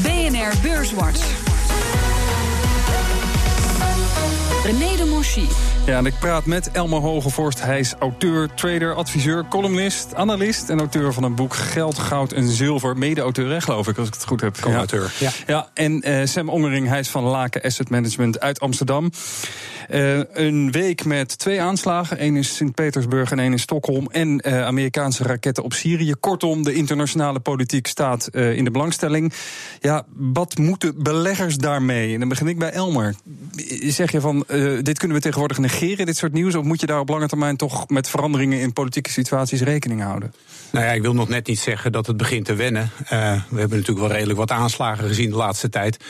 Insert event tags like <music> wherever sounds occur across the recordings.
BNR Beurswatch. René de. Ja, en ik praat met Elmer Hogevorst. Hij is auteur, trader, adviseur, columnist, analist en auteur van een boek Geld, Goud en Zilver. Mede-auteur, geloof ik, als ik het goed heb. Co-auteur. Ja. ja, en uh, Sam Ongering, hij is van Laken Asset Management uit Amsterdam. Uh, een week met twee aanslagen. één in Sint-Petersburg en één in Stockholm. En uh, Amerikaanse raketten op Syrië. Kortom, de internationale politiek staat in de belangstelling. Ja, wat moeten beleggers daarmee? En dan begin ik bij Elmer. Zeg je van, dit kunnen we tegenwoordig negeren, dit soort nieuws? Of moet je daar op lange termijn toch met veranderingen in politieke situaties rekening houden? Nou ja, ik wil nog net niet zeggen dat het begint te wennen. Uh, we hebben natuurlijk wel redelijk wat aanslagen gezien de laatste tijd.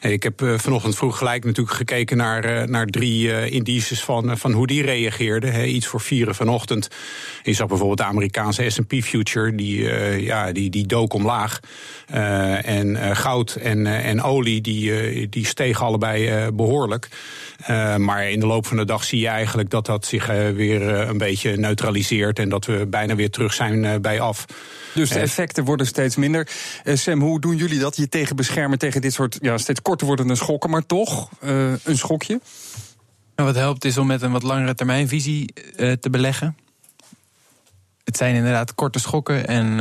Ik heb uh, vanochtend vroeg gelijk natuurlijk gekeken naar, uh, naar drie indices van, van hoe die reageerden. He, iets voor vieren vanochtend. Je zag bijvoorbeeld de Amerikaanse S&P future, die, ja, die, die dook omlaag. en goud en, en olie, die, die stegen allebei behoorlijk. Maar in de loop van de dag zie je eigenlijk dat dat zich weer een beetje neutraliseert. En dat we bijna weer terug zijn bij af. Dus de effecten worden steeds minder. Uh, Sam, hoe doen jullie dat? Je tegen beschermen tegen dit soort ja, steeds korter wordende schokken, maar toch uh, een schokje? Nou, wat helpt is om met een wat langere termijnvisie uh, te beleggen. Het zijn inderdaad korte schokken en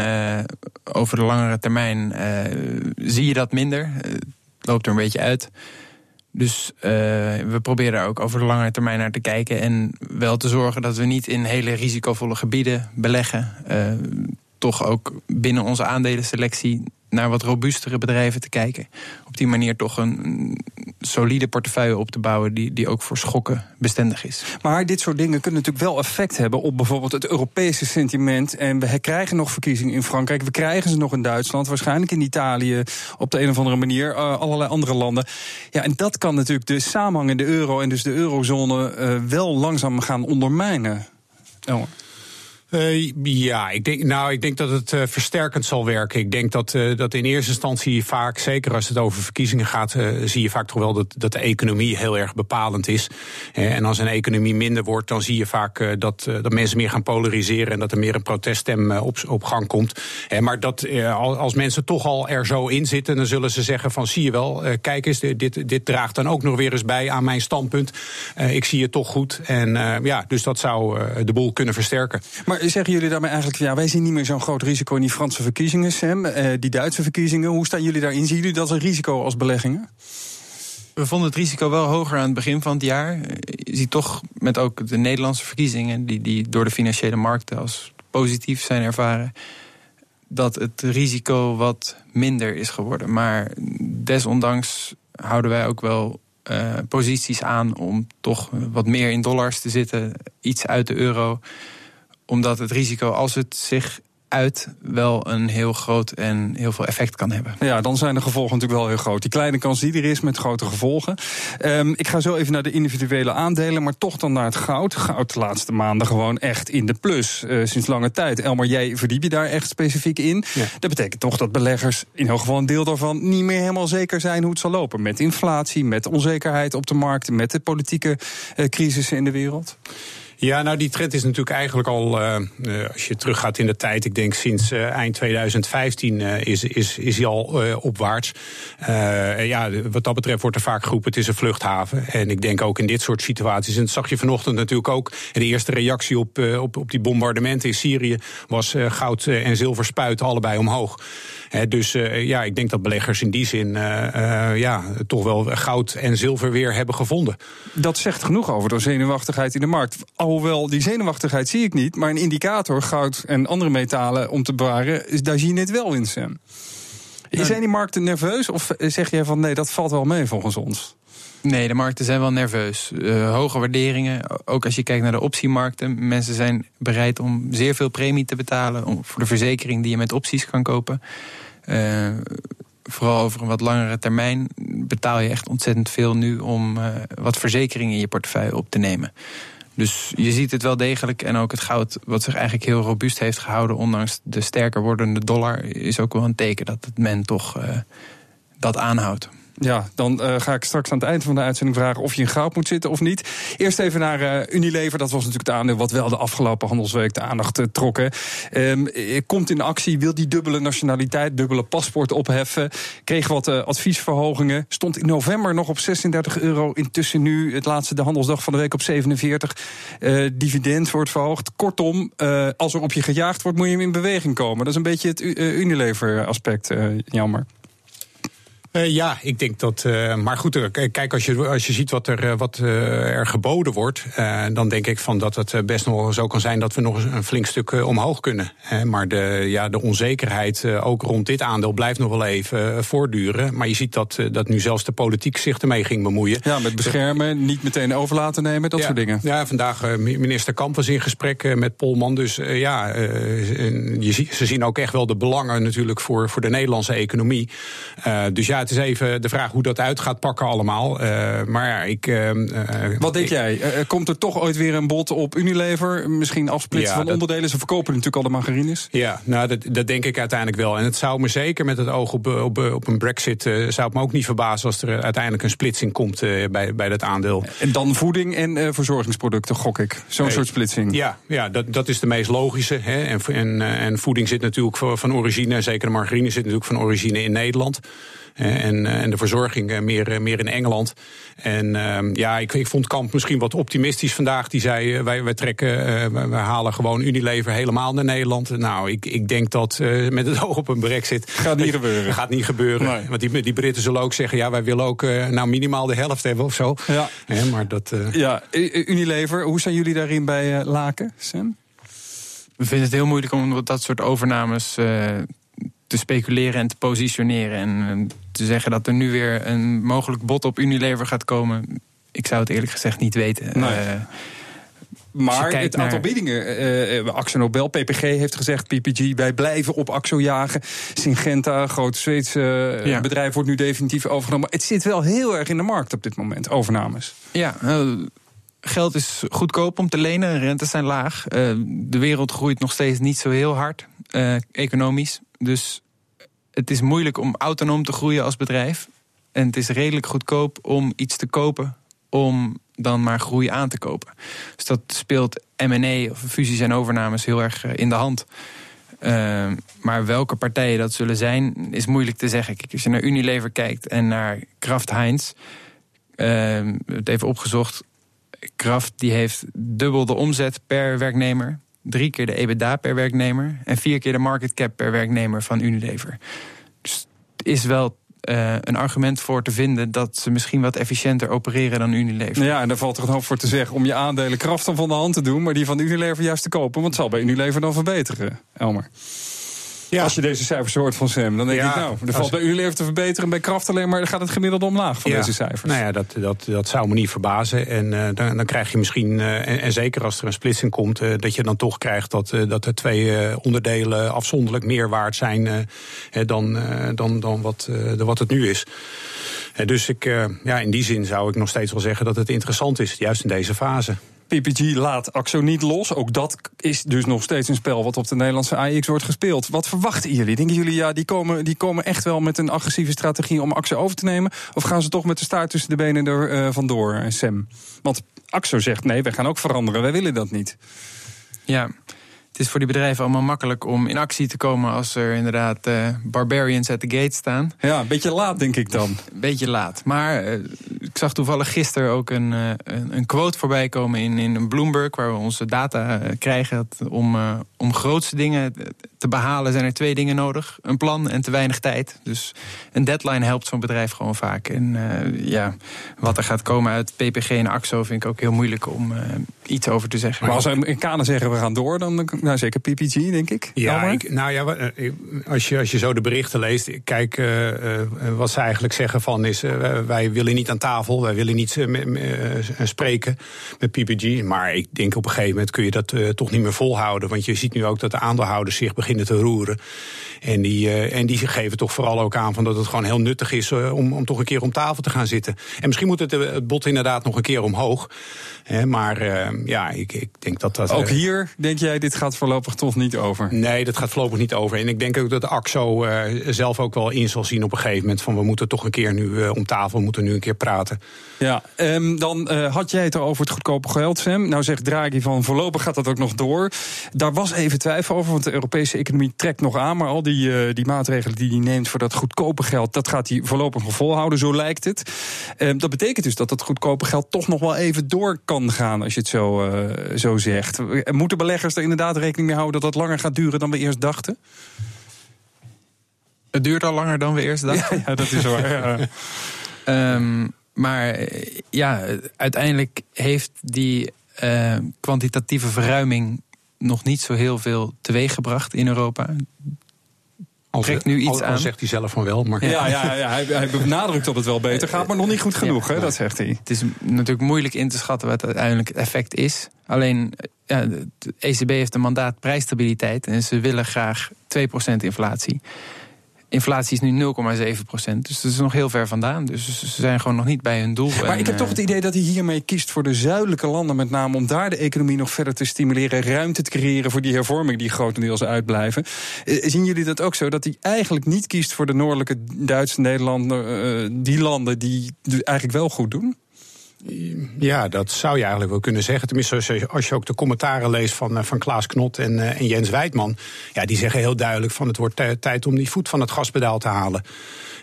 over de langere termijn zie je dat minder. het loopt er een beetje uit. Dus uh, we proberen ook over de lange termijn naar te kijken. En wel te zorgen dat we niet in hele risicovolle gebieden beleggen. Uh, toch ook binnen onze aandelenselectie naar wat robuustere bedrijven te kijken. Op die manier toch een solide portefeuille op te bouwen die, die ook voor schokken bestendig is. Maar dit soort dingen kunnen natuurlijk wel effect hebben op bijvoorbeeld het Europese sentiment. En we krijgen nog verkiezingen in Frankrijk, we krijgen ze nog in Duitsland, waarschijnlijk in Italië, op de een of andere manier, uh, allerlei andere landen. Ja, en dat kan natuurlijk de samenhang in de euro en dus de eurozone uh, wel langzaam gaan ondermijnen. Oh. Uh, ja, ik denk, nou, ik denk dat het uh, versterkend zal werken. Ik denk dat, uh, dat in eerste instantie vaak, zeker als het over verkiezingen gaat, zie je vaak toch wel dat, dat de economie heel erg bepalend is. en als een economie minder wordt, dan zie je vaak dat, dat mensen meer gaan polariseren en dat er meer een proteststem op, op gang komt. maar dat, als mensen toch al er zo in zitten, dan zullen ze zeggen van zie je wel, kijk eens, dit, dit draagt dan ook nog weer eens bij aan mijn standpunt. ik zie het toch goed. En ja, dus dat zou de boel kunnen versterken. Maar zeggen jullie daarmee eigenlijk, ja, wij zien niet meer zo'n groot risico in die Franse verkiezingen, Sam, uh, die Duitse verkiezingen. Hoe staan jullie daarin? Zien jullie dat een risico als beleggingen? We vonden het risico wel hoger aan het begin van het jaar. Je ziet toch met ook de Nederlandse verkiezingen, die, die door de financiële markten als positief zijn ervaren, dat het risico wat minder is geworden. Maar desondanks houden wij ook wel uh, posities aan om toch wat meer in dollars te zitten, iets uit de euro omdat het risico, als het zich uit wel een heel groot en heel veel effect kan hebben. Ja, dan zijn de gevolgen natuurlijk wel heel groot. Die kleine kans die er is met grote gevolgen. Um, ik ga zo even naar de individuele aandelen, maar toch dan naar het goud. Goud de laatste maanden gewoon echt in de plus uh, sinds lange tijd. Elmer, jij verdiep je daar echt specifiek in. Ja. Dat betekent toch dat beleggers in elk geval een deel daarvan niet meer helemaal zeker zijn hoe het zal lopen. Met inflatie, met onzekerheid op de markt, met de politieke uh, crisissen in de wereld. Ja, nou die trend is natuurlijk eigenlijk al, uh, als je teruggaat in de tijd, ik denk sinds uh, eind 2015 uh, is, is, is hij al opwaarts. ja, wat dat betreft wordt er vaak geroepen, het is een vluchthaven. En ik denk ook in dit soort situaties, en dat zag je vanochtend natuurlijk ook, de eerste reactie op, op, op die bombardementen in Syrië was goud en zilver spuiten allebei omhoog. Dus ja, ik denk dat beleggers in die zin ja, toch wel goud en zilver weer hebben gevonden. Dat zegt genoeg over de zenuwachtigheid in de markt Alhoewel, die zenuwachtigheid zie ik niet. Maar een indicator, goud en andere metalen om te bewaren, daar zie je het wel in, Sam. Zijn die markten nerveus of zeg jij van nee, dat valt wel mee volgens ons? Nee, de markten zijn wel nerveus. Uh, hoge waarderingen, ook als je kijkt naar de optiemarkten. Mensen zijn bereid om zeer veel premie te betalen om, voor de verzekering die je met opties kan kopen. Uh, vooral over een wat langere termijn betaal je echt ontzettend veel nu om uh, wat verzekeringen in je portefeuille op te nemen. Dus je ziet het wel degelijk. En ook het goud, wat zich eigenlijk heel robuust heeft gehouden, ondanks de sterker wordende dollar, is ook wel een teken dat men toch uh, dat aanhoudt. Ja, dan uh, ga ik straks aan het eind van de uitzending vragen of je in goud moet zitten of niet. Eerst even naar uh, Unilever. Dat was natuurlijk het aandeel wat wel de afgelopen handelsweek de aandacht uh, trok. Um, komt in actie, wil die dubbele nationaliteit, dubbele paspoort opheffen. Kreeg wat adviesverhogingen. Stond in november nog op 36 euro. Intussen nu, het laatste de handelsdag van de week op 47. dividend wordt verhoogd. Kortom, als er op je gejaagd wordt, moet je hem in beweging komen. Dat is een beetje het Unilever-aspect, jammer. Uh, ja, ik denk dat. Uh, maar goed, eh, kijk, als je, als je ziet wat er, wat, er geboden wordt. dan denk ik van dat het best nog zo kan zijn dat we nog een flink stuk omhoog kunnen. maar de, ja, de onzekerheid, ook rond dit aandeel, blijft nog wel even voortduren. Maar je ziet dat, dat nu zelfs de politiek zich ermee ging bemoeien. Ja, met beschermen, niet meteen over laten nemen, dat soort dingen. Ja, vandaag minister Kamp was in gesprek met Polman. Dus ja, je, ze zien ook echt wel de belangen natuurlijk voor, voor de Nederlandse economie. dus ja, het is even de vraag hoe dat uit gaat pakken allemaal. Uh, maar ja, ik... Uh, Wat denk jij? komt er toch ooit weer een bod op Unilever? Misschien afsplitsen van onderdelen? Ze verkopen natuurlijk al de margarines. Ja, nou, dat, dat denk ik uiteindelijk wel. En het zou me zeker met het oog op, op, op een brexit... zou het me ook niet verbazen als er uiteindelijk een splitsing komt bij, bij dat aandeel. En dan voeding en verzorgingsproducten, gok ik. Zo'n soort splitsing. Ja, ja dat, dat is de meest logische. Hè. En, en, en voeding zit natuurlijk van origine, zeker de margarine zit natuurlijk van origine in Nederland. En, eh, en de verzorging eh, meer, eh, meer in Engeland. En ehm, ja, ik, ik vond Kamp misschien wat optimistisch vandaag. Die zei, wij, wij trekken, we halen gewoon Unilever helemaal naar Nederland. Nou, ik, ik denk dat met het <laughs> oog op een brexit... Gaat niet gebeuren. Gaat niet gebeuren. Want die, die Britten zullen ook zeggen, ja, wij willen ook nou minimaal de helft hebben of zo. Ja, maar dat... Ja, Unilever, hoe zijn jullie daarin bij Laken, Sam? We vinden het heel moeilijk om dat soort overnames te speculeren en te positioneren. En te zeggen dat er nu weer een mogelijk bod op Unilever gaat komen. Ik zou het eerlijk gezegd niet weten. Nee. Uh, maar het aantal biedingen, uh, Axo Nobel, PPG heeft gezegd, PPG, wij blijven op Axo jagen. Syngenta, groot Zweedse uh, bedrijf, wordt nu definitief overgenomen. Het zit wel heel erg in de markt op dit moment, overnames. Ja, geld is goedkoop om te lenen, rentes zijn laag. de wereld groeit nog steeds niet zo heel hard, economisch. Dus het is moeilijk om autonoom te groeien als bedrijf. En het is redelijk goedkoop om iets te kopen om dan maar groei aan te kopen. Dus dat speelt M&A of fusies en overnames heel erg eh, in de hand. Uh, maar welke partijen dat zullen zijn, is moeilijk te zeggen. Kijk, als je naar Unilever kijkt en naar Kraft Heinz, uh, het even opgezocht. Kraft die heeft dubbel de omzet per werknemer drie keer de EBITDA per werknemer en vier keer de market cap per werknemer van Unilever. Dus het is wel uh, een argument voor te vinden dat ze misschien wat efficiënter opereren dan Unilever. Ja, en daar valt er een hoop voor te zeggen om je aandelen kracht van de hand te doen, maar die van Unilever juist te kopen. Want zal bij Unilever dan verbeteren, Elmer. Ja. Als je deze cijfers hoort van Sam, dan denk ik, nou, er valt bij u leven te verbeteren. Bij kracht alleen maar gaat het gemiddelde omlaag van deze cijfers. Nou ja, dat, dat, dat zou me niet verbazen. En uh, dan, dan krijg je misschien, uh, en, en, zeker als er een splitsing komt, uh, dat je dan toch krijgt dat, dat er twee onderdelen afzonderlijk meer waard zijn dan, dan, dan wat, wat het nu is. dus ik, ja, in die zin zou ik nog steeds wel zeggen dat het interessant is, juist in deze fase. PPG laat AXO niet los. Ook dat is dus nog steeds een spel wat op de Nederlandse AX wordt gespeeld. Wat verwachten jullie? Denken jullie, ja, die komen, die komen echt wel met een agressieve strategie om AXO over te nemen? Of gaan ze toch met de staart tussen de benen er uh, vandoor, Sam? Want AXO zegt, nee, wij gaan ook veranderen. Wij willen dat niet. Ja, het is voor die bedrijven allemaal makkelijk om in actie te komen als er inderdaad uh, barbarians at the gate staan. Ja, een beetje laat denk ik dan. Een beetje laat. Maar uh, ik zag toevallig gisteren ook een, uh, een, quote voorbij komen in, in Bloomberg, waar we onze data krijgen. Om, om grootste dingen te behalen zijn er twee dingen nodig: een plan en te weinig tijd. Dus een deadline helpt zo'n bedrijf gewoon vaak. En ja, wat er gaat komen uit PPG en AXO vind ik ook heel moeilijk om iets over te zeggen. Maar als Amerikanen zeggen we gaan door, dan nou, zeker PPG, denk ik. Ja, ik, nou ja, eh, als je, als je zo de berichten leest, kijk, uh, wat ze eigenlijk zeggen van is, uh, wij willen niet aan tafel, wij willen niet spreken met PPG. Maar ik denk op een gegeven moment kun je dat toch niet meer volhouden. Want je ziet nu ook dat de aandeelhouders zich beginnen te roeren. En die, en die geven toch vooral ook aan van dat het gewoon heel nuttig is om, om toch een keer om tafel te gaan zitten. En misschien moet het, het bod inderdaad nog een keer omhoog. Hè, maar ja, ik, ik denk dat dat. Ook hier denk jij, dit gaat voorlopig toch niet over? Nee, dat gaat voorlopig niet over. En ik denk ook dat de AXO zelf ook wel in zal zien op een gegeven moment van we moeten toch een keer nu om tafel, we moeten nu een keer praten. Ja, um, dan had jij het over het goedkope geld, Sam. Nou zegt Draghi van voorlopig gaat dat ook nog door. Daar was even twijfel over, want de Europese economie trekt nog aan. Maar al die, die maatregelen die hij neemt voor dat goedkope geld, dat gaat hij voorlopig nog volhouden, zo lijkt het. Uh, dat betekent dus dat dat goedkope geld toch nog wel even door kan gaan, als je het zo, zo zegt. Moeten beleggers er inderdaad rekening mee houden dat dat langer gaat duren dan we eerst dachten? Het duurt al langer dan we eerst dachten. Ja, ja dat is waar. ja. um, <laughs> maar ja, uiteindelijk heeft die uh, kwantitatieve verruiming nog niet zo heel veel teweeggebracht in Europa. Trekt nu iets al, al aan. zegt hij zelf van wel. Maar... Ja, ja, ja hij, hij benadrukt dat het wel beter gaat, maar nog niet goed genoeg, ja, hè, dat zegt hij. Het is natuurlijk moeilijk in te schatten wat uiteindelijk het effect is. Alleen, ja, de ECB heeft een mandaat prijsstabiliteit en ze willen graag 2% inflatie. Inflatie is nu 0,7 procent. Dus dat is nog heel ver vandaan. Dus ze zijn gewoon nog niet bij hun doel. Maar en, ik heb toch het idee dat hij hiermee kiest voor de zuidelijke landen, met name om daar de economie nog verder te stimuleren, ruimte te creëren voor die hervormingen die grotendeels uitblijven. Zien jullie dat ook zo? Dat hij eigenlijk niet kiest voor de noordelijke Duitse Nederlanden, die landen die eigenlijk wel goed doen? Ja, dat zou je eigenlijk wel kunnen zeggen. Tenminste, als je ook de commentaren leest van, van Klaas Knot en, uh, en Jens Wijdman. Ja, die zeggen heel duidelijk van het wordt tijd om die voet van het gaspedaal te halen.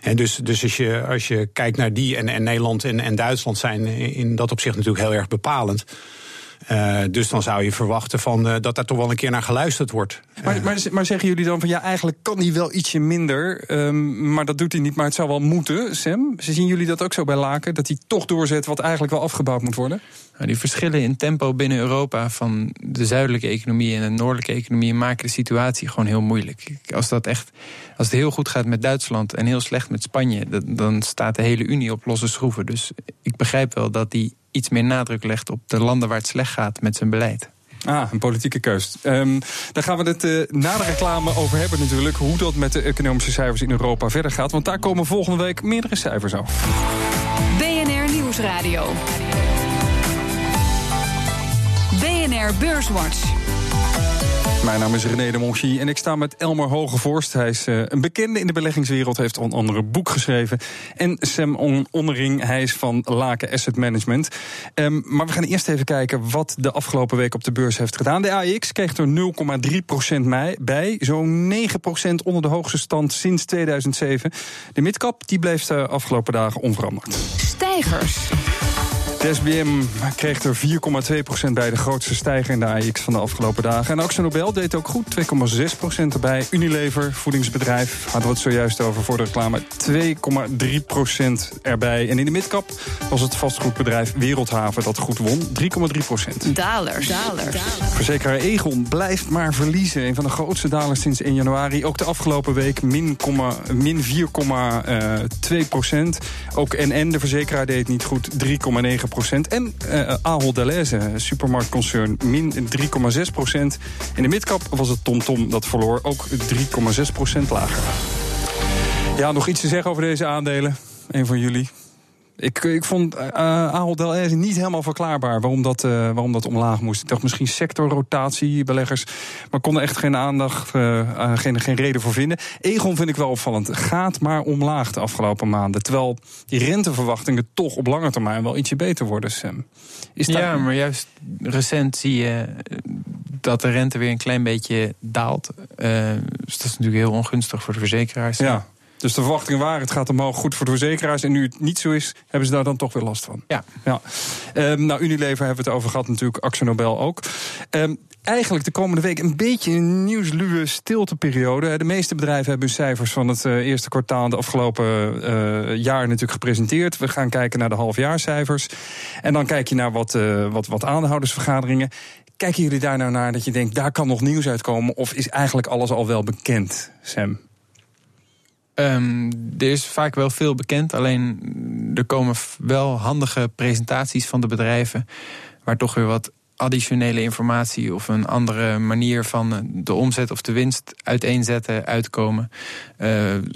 En dus, dus als, je, als je kijkt naar die en, en Nederland en, en Duitsland zijn in dat opzicht natuurlijk heel erg bepalend. Uh, dus dan zou je verwachten van, uh, dat daar toch wel een keer naar geluisterd wordt. Maar, maar, maar zeggen jullie dan van ja, eigenlijk kan hij wel ietsje minder, um, maar dat doet hij niet, maar het zou wel moeten, Sam? Zien jullie dat ook zo bij Laken? Dat hij toch doorzet wat eigenlijk wel afgebouwd moet worden? Nou, die verschillen in tempo binnen Europa van de zuidelijke economie en de noordelijke economie maken de situatie gewoon heel moeilijk. Als, dat echt, als het heel goed gaat met Duitsland en heel slecht met Spanje, dan staat de hele Unie op losse schroeven. Dus ik begrijp wel dat die iets meer nadruk legt op de landen waar het slecht gaat met zijn beleid. Ah, een politieke keus. Um, daar gaan we het uh, na de reclame over hebben natuurlijk. Hoe dat met de economische cijfers in Europa verder gaat. Want daar komen volgende week meerdere cijfers over. BNR Nieuwsradio. BNR Beurswatch. Mijn naam is René de Monchy en ik sta met Elmer Hogevorst. Hij is uh, een bekende in de beleggingswereld, heeft onder andere boek geschreven. En Sam On Onnering, hij is van Laken Asset Management. Um, maar we gaan eerst even kijken wat de afgelopen week op de beurs heeft gedaan. De AX kreeg er 0,3% bij, zo'n 9% onder de hoogste stand sinds 2007. De midcap die bleef de afgelopen dagen onveranderd. Stijgers. De SBM kreeg er 4,2% bij, de grootste stijger in de AX van de afgelopen dagen. En Axel Nobel deed ook goed, 2,6% erbij. Unilever, voedingsbedrijf, hadden we het zojuist over voor de reclame, 2,3% erbij. En in de midcap was het vastgoedbedrijf Wereldhaven dat goed won, 3,3%. Dalers. Dalers. Verzekeraar Egon blijft maar verliezen. Een van de grootste dalers sinds 1 januari. Ook de afgelopen week min, min 4,2%. Ook NN, de verzekeraar, deed het niet goed, 3,9%. En uh, Ahold Delhaize, supermarktconcern, min 3,6% In de midcap was het TomTom Tom dat verloor, ook 3,6% lager. Ja, nog iets te zeggen over deze aandelen? Een van jullie? Ik, ik vond uh, Ahold Delhaize niet helemaal verklaarbaar waarom dat, uh, waarom dat omlaag moest. Ik dacht misschien sectorrotatie, beleggers. Maar konden echt geen aandacht, uh, geen, geen reden voor vinden. Egon vind ik wel opvallend. Gaat maar omlaag de afgelopen maanden. Terwijl die renteverwachtingen toch op lange termijn wel ietsje beter worden, Sam. Is dat... Ja, maar juist recent zie je dat de rente weer een klein beetje daalt. dus dat is natuurlijk heel ongunstig voor de verzekeraars. Ja. Dus de verwachtingen waren, het gaat omhoog goed voor de verzekeraars. En nu het niet zo is, hebben ze daar dan toch weer last van. Ja. ja. Um, nou, Unilever hebben we het over gehad, natuurlijk. Axel Nobel ook. Um, eigenlijk de komende week een beetje een nieuwsluwe stilteperiode. De meeste bedrijven hebben hun cijfers van het uh, eerste kwartaal de afgelopen uh, jaar natuurlijk gepresenteerd. We gaan kijken naar de halfjaarcijfers. En dan kijk je naar wat, uh, wat, wat aandeelhoudersvergaderingen. Kijken jullie daar nou naar dat je denkt, daar kan nog nieuws uitkomen? Of is eigenlijk alles al wel bekend, Sam? Um, er is vaak wel veel bekend, alleen er komen wel handige presentaties van de bedrijven. Waar toch weer wat additionele informatie of een andere manier van de omzet of de winst uiteenzetten, uitkomen. Uh,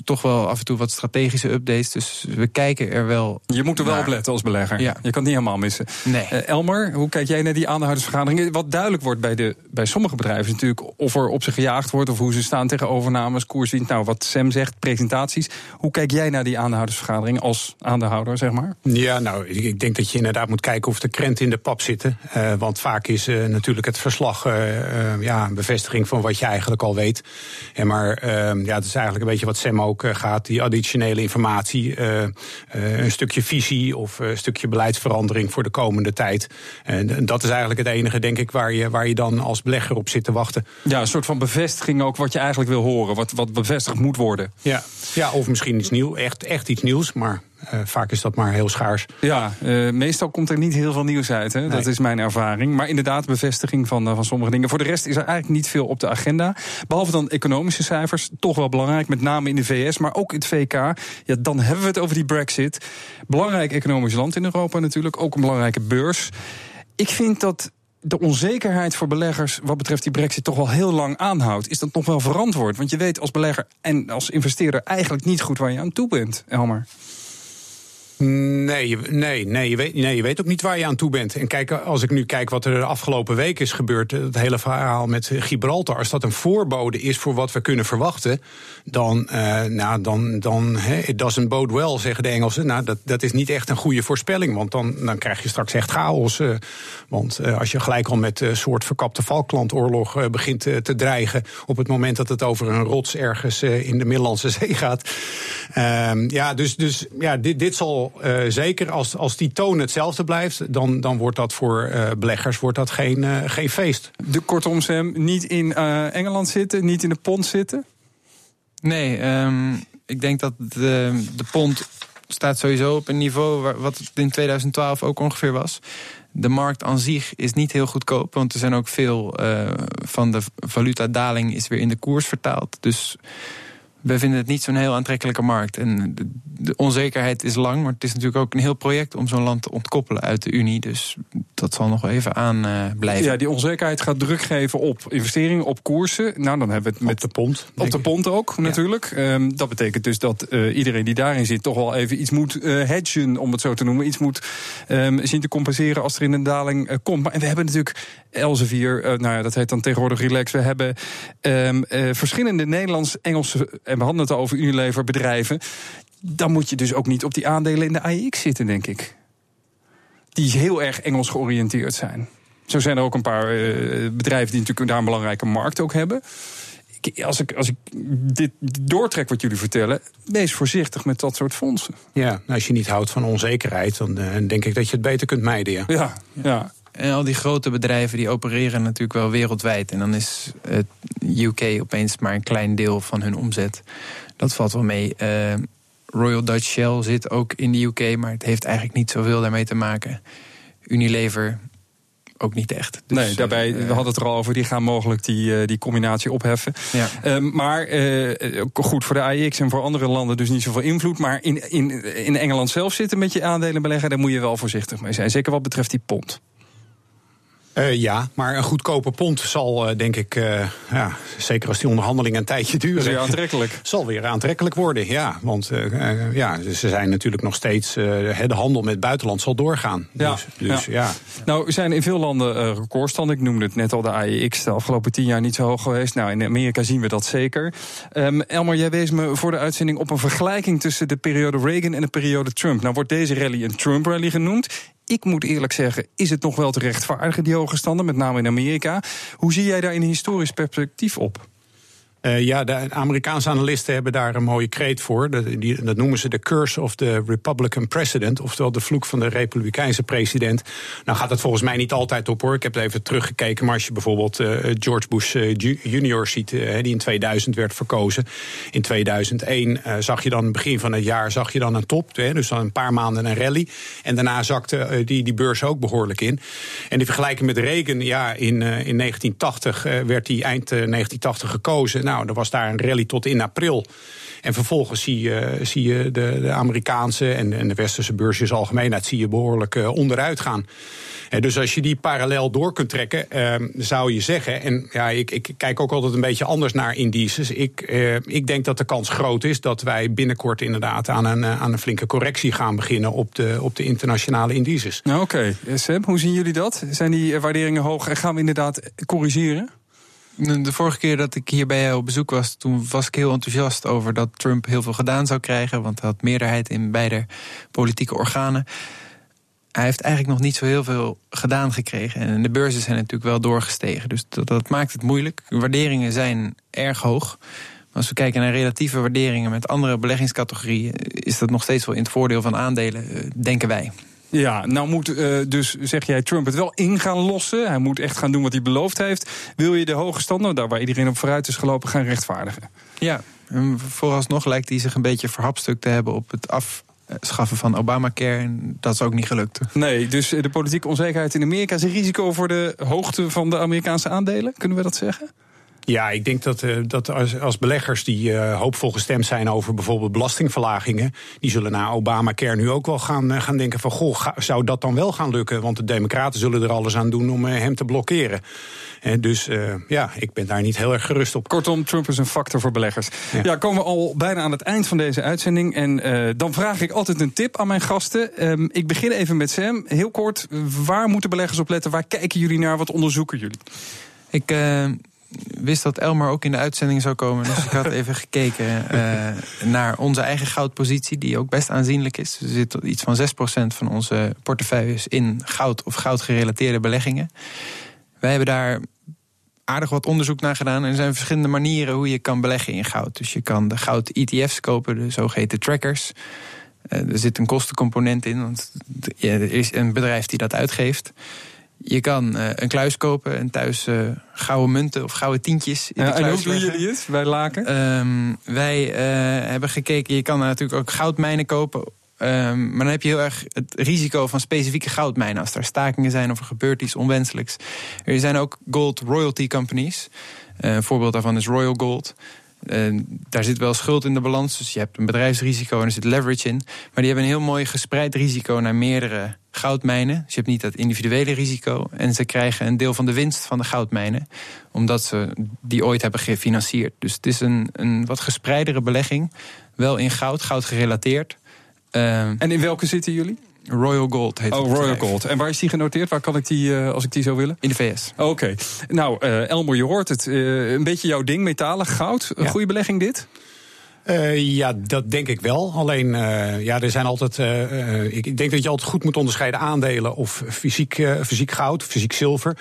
toch wel af en toe wat strategische updates. Dus we kijken er wel. Je moet er wel op letten als belegger. Ja. Je kan het niet helemaal missen. Nee. Uh, Elmer, hoe kijk jij naar die aandeelhoudersvergaderingen? Wat duidelijk wordt bij, de, bij sommige bedrijven is natuurlijk of er op ze gejaagd wordt of hoe ze staan tegen overnames, koerswind. Nou, wat Sam zegt, presentaties. Hoe kijk jij naar die aandeelhoudersvergadering als aandeelhouder, zeg maar? Ja, nou, ik denk dat je inderdaad moet kijken of de krenten in de pap zitten. Uh, want vaak is natuurlijk het verslag ja, een bevestiging van wat je eigenlijk al weet. En maar ehm, ja, het is eigenlijk een beetje wat Sam ook eh, gaat, die additionele informatie, een stukje visie of een stukje beleidsverandering voor de komende tijd. En dat is eigenlijk het enige, denk ik, waar je, waar je dan als belegger op zit te wachten. Ja, een soort van bevestiging ook wat je eigenlijk wil horen, wat, wat bevestigd moet worden. Ja, ja of misschien iets nieuws, echt, echt iets nieuws, maar uh, vaak is dat maar heel schaars. Ja, uh, meestal komt er niet heel veel nieuws uit. Hè? Nee. Dat is mijn ervaring. Maar inderdaad, bevestiging van, uh, van sommige dingen. Voor de rest is er eigenlijk niet veel op de agenda. Behalve dan economische cijfers. Toch wel belangrijk, met name in de VS, maar ook in het VK. Ja, dan hebben we het over die Brexit. Belangrijk economisch land in Europa natuurlijk. Ook een belangrijke beurs. Ik vind dat de onzekerheid voor beleggers wat betreft die brexit toch wel heel lang aanhoudt. Is dat nog wel verantwoord? Want je weet als belegger en als investeerder eigenlijk niet goed waar je aan toe bent, Elmer. Nee, nee, nee, je weet, nee, je weet ook niet waar je aan toe bent. En kijk, als ik nu kijk wat er de afgelopen week is gebeurd, het hele verhaal met Gibraltar, als dat een voorbode is voor wat we kunnen verwachten, dan, uh, nou, dan, dan he, it doesn't bode well, zeggen de Engelsen. Nou, dat, dat is niet echt een goede voorspelling, want dan, dan krijg je straks echt chaos. Uh, want als je gelijk al met een soort verkapte Falklandoorlog begint te dreigen, op het moment dat het over een rots ergens in de Middellandse <laughs> Zee gaat. Ehm, ja, dus, dus ja, dit, dit zal zeker als, als die toon hetzelfde blijft, dan, dan wordt dat voor uh, beleggers wordt dat geen, uh, geen feest. De, kortom, Sam, niet in Engeland zitten, niet in de pond zitten? Nee, um, ik denk dat de, de pond staat sowieso op een niveau waar, wat het in 2012 ook ongeveer was. De markt aan zich is niet heel goedkoop, want er zijn ook veel van de valutadaling is weer in de koers vertaald. Dus we vinden het niet zo'n heel aantrekkelijke markt. En de, de, onzekerheid is lang, maar het is natuurlijk ook een heel project om zo'n land te ontkoppelen uit de Unie. Dus dat zal nog even aan uh, blijven. Ja, die onzekerheid gaat druk geven op investeringen, op koersen. Nou, dan hebben we het met op de pond. Op de pond ook, ja. natuurlijk. Um, dat betekent dus dat uh, iedereen die daarin zit toch wel even iets moet uh, hedgen, om het zo te noemen. Iets moet um, zien te compenseren als er in een daling komt. Maar en we hebben natuurlijk Elsevier, nou ja, dat heet dan tegenwoordig Relax. We hebben um, verschillende Nederlands-Engelse en we hadden het over Unilever bedrijven. Dan moet je dus ook niet op die aandelen in de AIX zitten, denk ik. Die heel erg Engels georiënteerd zijn. Zo zijn er ook een paar uh, bedrijven die natuurlijk daar een belangrijke markt ook hebben. Als ik, als ik dit doortrek wat jullie vertellen, wees voorzichtig met dat soort fondsen. Ja, als je niet houdt van onzekerheid, dan uh, denk ik dat je het beter kunt mijden. Ja. ja, ja. En al die grote bedrijven die opereren natuurlijk wel wereldwijd. En dan is het UK opeens maar een klein deel van hun omzet. Dat valt wel mee. Uh, Royal Dutch Shell zit ook in de UK, maar het heeft eigenlijk niet zoveel daarmee te maken. Unilever ook niet echt. Dus, nee, daarbij, uh, we hadden het er al over, die gaan mogelijk die, uh, die combinatie opheffen. Ja. Uh, maar goed, voor de AIX en voor andere landen dus niet zoveel invloed. Maar in, in, in Engeland zelf zitten met je aandelen beleggen, daar moet je wel voorzichtig mee zijn. Zeker wat betreft die pond. Uh, ja, maar een goedkope pond zal, uh, denk ik, uh, ja, zeker als die onderhandelingen een tijdje duren, weer aantrekkelijk. <laughs> zal weer aantrekkelijk worden. Ja, want ja, ze zijn natuurlijk nog steeds. de handel met buitenland zal doorgaan. Ja, dus, dus ja. ja. Nou, er zijn in veel landen recordstanden. Ik noemde het net al, de AEX de afgelopen tien jaar niet zo hoog geweest. Nou, in Amerika zien we dat zeker. Um, Elmer, jij wees me voor de uitzending op een vergelijking tussen de periode Reagan en de periode Trump. Nou, wordt deze rally een Trump-rally genoemd. Ik moet eerlijk zeggen, is het nog wel te rechtvaardigen, die hoge standen, met name in Amerika. Hoe zie jij daar in een historisch perspectief op? Uh, ja, de Amerikaanse analisten hebben daar een mooie kreet voor. Dat, dat noemen ze de curse of the Republican president. Oftewel de vloek van de Republikeinse president. Nou gaat het volgens mij niet altijd op hoor. Ik heb het even teruggekeken. Maar als je bijvoorbeeld uh, George Bush uh, junior ziet, die in 2000 werd verkozen. In 2001 zag je dan, begin van het jaar, zag je dan een top. dus dan een paar maanden een rally. En daarna zakte die, die beurs ook behoorlijk in. En die vergelijking met Reagan, ja, in, in 1980 werd die eind 1980 gekozen. Nou, nou, er was daar een rally tot in april. En vervolgens zie je, zie je de, de Amerikaanse en, en de westerse beursjes algemeenheid zie je behoorlijk onderuit gaan. dus als je die parallel door kunt trekken, ehm, zou je zeggen. En ja, ik, ik, kijk ook altijd een beetje anders naar indices. Ik, ik denk dat de kans groot is dat wij binnenkort inderdaad aan een, aan een flinke correctie gaan beginnen op de, op de internationale indices. Nou, Oké, okay. Hoe zien jullie dat? Zijn die waarderingen hoog en gaan we inderdaad corrigeren? De vorige keer dat ik hier bij jou op bezoek was, toen was ik heel enthousiast over dat Trump heel veel gedaan zou krijgen, want hij had meerderheid in beide politieke organen. Hij heeft eigenlijk nog niet zo heel veel gedaan gekregen. En de beurzen zijn natuurlijk wel doorgestegen. Dus dat, maakt het moeilijk. De waarderingen zijn erg hoog. Maar als we kijken naar relatieve waarderingen met andere beleggingscategorieën, is dat nog steeds wel in het voordeel van aandelen, eh, denken wij. Ja, nou moet uh, dus, zeg jij, Trump het wel in gaan lossen. Hij moet echt gaan doen wat hij beloofd heeft. Wil je de hoge standaard, daar waar iedereen op vooruit is gelopen, gaan rechtvaardigen? Ja, en vooralsnog lijkt hij zich een beetje verhapstukt te hebben op het afschaffen van Obamacare. En dat is ook niet gelukt. Nee, dus de politieke onzekerheid in Amerika is een risico voor de hoogte van de Amerikaanse aandelen. Kunnen we dat zeggen? Ja, ik denk dat, uh, dat als, als, beleggers die uh, hoopvol gestemd zijn over bijvoorbeeld belastingverlagingen, die zullen na Obamacare nu ook wel gaan, uh, gaan denken van goh, zou dat dan wel gaan lukken? Want de Democraten zullen er alles aan doen om hem te blokkeren. dus ja, ik ben daar niet heel erg gerust op. Kortom, Trump is een factor voor beleggers. Ja, ja komen we al bijna aan het eind van deze uitzending. En dan vraag ik altijd een tip aan mijn gasten. Um, ik begin even met Sam. Heel kort, waar moeten beleggers op letten? Waar kijken jullie naar? Wat onderzoeken jullie? Ik wist dat Elmar ook in de uitzending zou komen. Dus ik had even gekeken uh, naar onze eigen goudpositie, die ook best aanzienlijk is. Er zit iets van 6% van onze portefeuilles in goud of goudgerelateerde beleggingen. Wij hebben daar aardig wat onderzoek naar gedaan. En er zijn verschillende manieren hoe je kan beleggen in goud. Dus je kan de goud-ETF's kopen, de zogeheten trackers. Uh, er zit een kostencomponent in, want er is een bedrijf die dat uitgeeft. Je kan uh, een kluis kopen en thuis uh, gouden munten of gouden tientjes. In ja, en hoe doen jullie het bij Laken? Um, wij uh, hebben gekeken, je kan natuurlijk ook goudmijnen kopen. Um, maar dan heb je heel erg het risico van specifieke goudmijnen. Als er stakingen zijn of er gebeurt iets onwenselijks. Er zijn ook gold royalty companies. een voorbeeld daarvan is Royal Gold. Uh, daar zit wel schuld in de balans, dus je hebt een bedrijfsrisico en er zit leverage in. Maar die hebben een heel mooi gespreid risico naar meerdere goudmijnen. Dus je hebt niet dat individuele risico. En ze krijgen een deel van de winst van de goudmijnen, omdat ze die ooit hebben gefinancierd. Dus het is een, een wat gespreidere belegging. Wel in goud, goud gerelateerd. Uh, en in welke zitten jullie? Royal Gold heet Oh, Royal Gold. En waar is die genoteerd? Waar kan ik die, uh, als ik die zou willen? In de VS. Oké. Nou, uh, Elmer, je hoort het. Uh, een beetje jouw ding, metalen, goud. Een ja. goede belegging dit? Uh, ja, dat denk ik wel. Alleen, uh, ja, er zijn altijd. Uh, ik denk dat je altijd goed moet onderscheiden aandelen of fysiek, fysiek goud, fysiek zilver.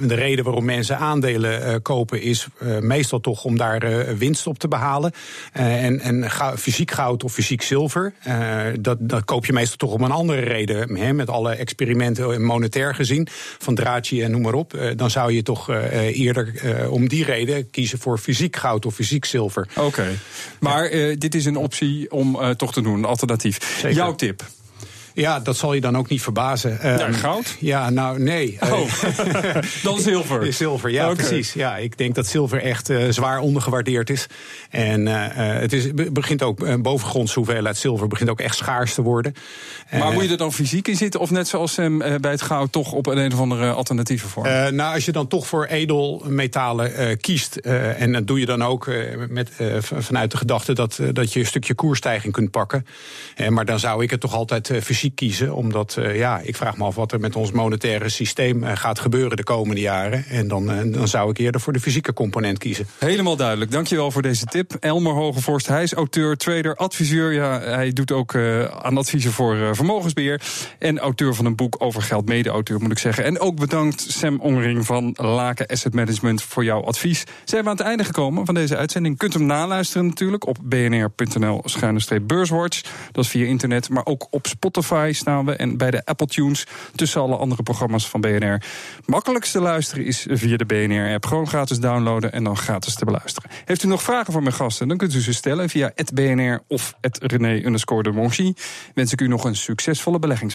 de reden waarom mensen aandelen kopen is meestal toch om daar winst op te behalen. en en fysiek goud of fysiek zilver, dat, dat koop je meestal toch om een andere reden. Hè, met alle experimenten monetair gezien, van Draghi en noem maar op. dan zou je toch eerder om die reden kiezen voor fysiek goud of fysiek zilver. Oké. Maar uh, dit is een optie om uh, toch te doen, een alternatief. Zeker. Jouw tip? Ja, dat zal je dan ook niet verbazen. Ja, um, goud? Ja, nou nee. Oh. <laughs> dan zilver. <laughs> Zilver, ja, okay. precies. Ja, ik denk dat zilver echt uh, zwaar ondergewaardeerd is. En uh, het is, begint ook, uh, bovengrondse hoeveelheid zilver begint ook echt schaars te worden. Maar moet je er dan fysiek in zitten? Of net zoals bij het goud toch op een, een of andere alternatieve vorm? nou, als je dan toch voor edelmetalen kiest. en dat doe je dan ook met, vanuit de gedachte dat, dat je een stukje koerstijging kunt pakken. maar dan zou ik het toch altijd fysiek kiezen. Omdat, uh, ja, ik vraag me af wat er met ons monetaire systeem uh, gaat gebeuren de komende jaren. En dan, uh, dan zou ik eerder voor de fysieke component kiezen. Helemaal duidelijk. Dankjewel voor deze tip. Elmer Hogevorst, hij is auteur, trader, adviseur. Ja, hij doet ook aan adviezen voor vermogensbeheer. En auteur van een boek over geld, mede-auteur moet ik zeggen. En ook bedankt Sam Ongering van Laken Asset Management voor jouw advies. Zijn we aan het einde gekomen van deze uitzending. Kunt hem naluisteren natuurlijk op bnr.nl-beurswatch. Dat is via internet, maar ook op Spotify staan we en bij de Apple Tunes tussen alle andere programma's van BNR. Makkelijkst te luisteren is via de BNR-app. Gewoon gratis downloaden en dan gratis te beluisteren. Heeft u nog vragen voor mijn gasten? Dan kunt u ze stellen via het BNR of het René underscore de Wens ik u nog een succesvolle beleggings.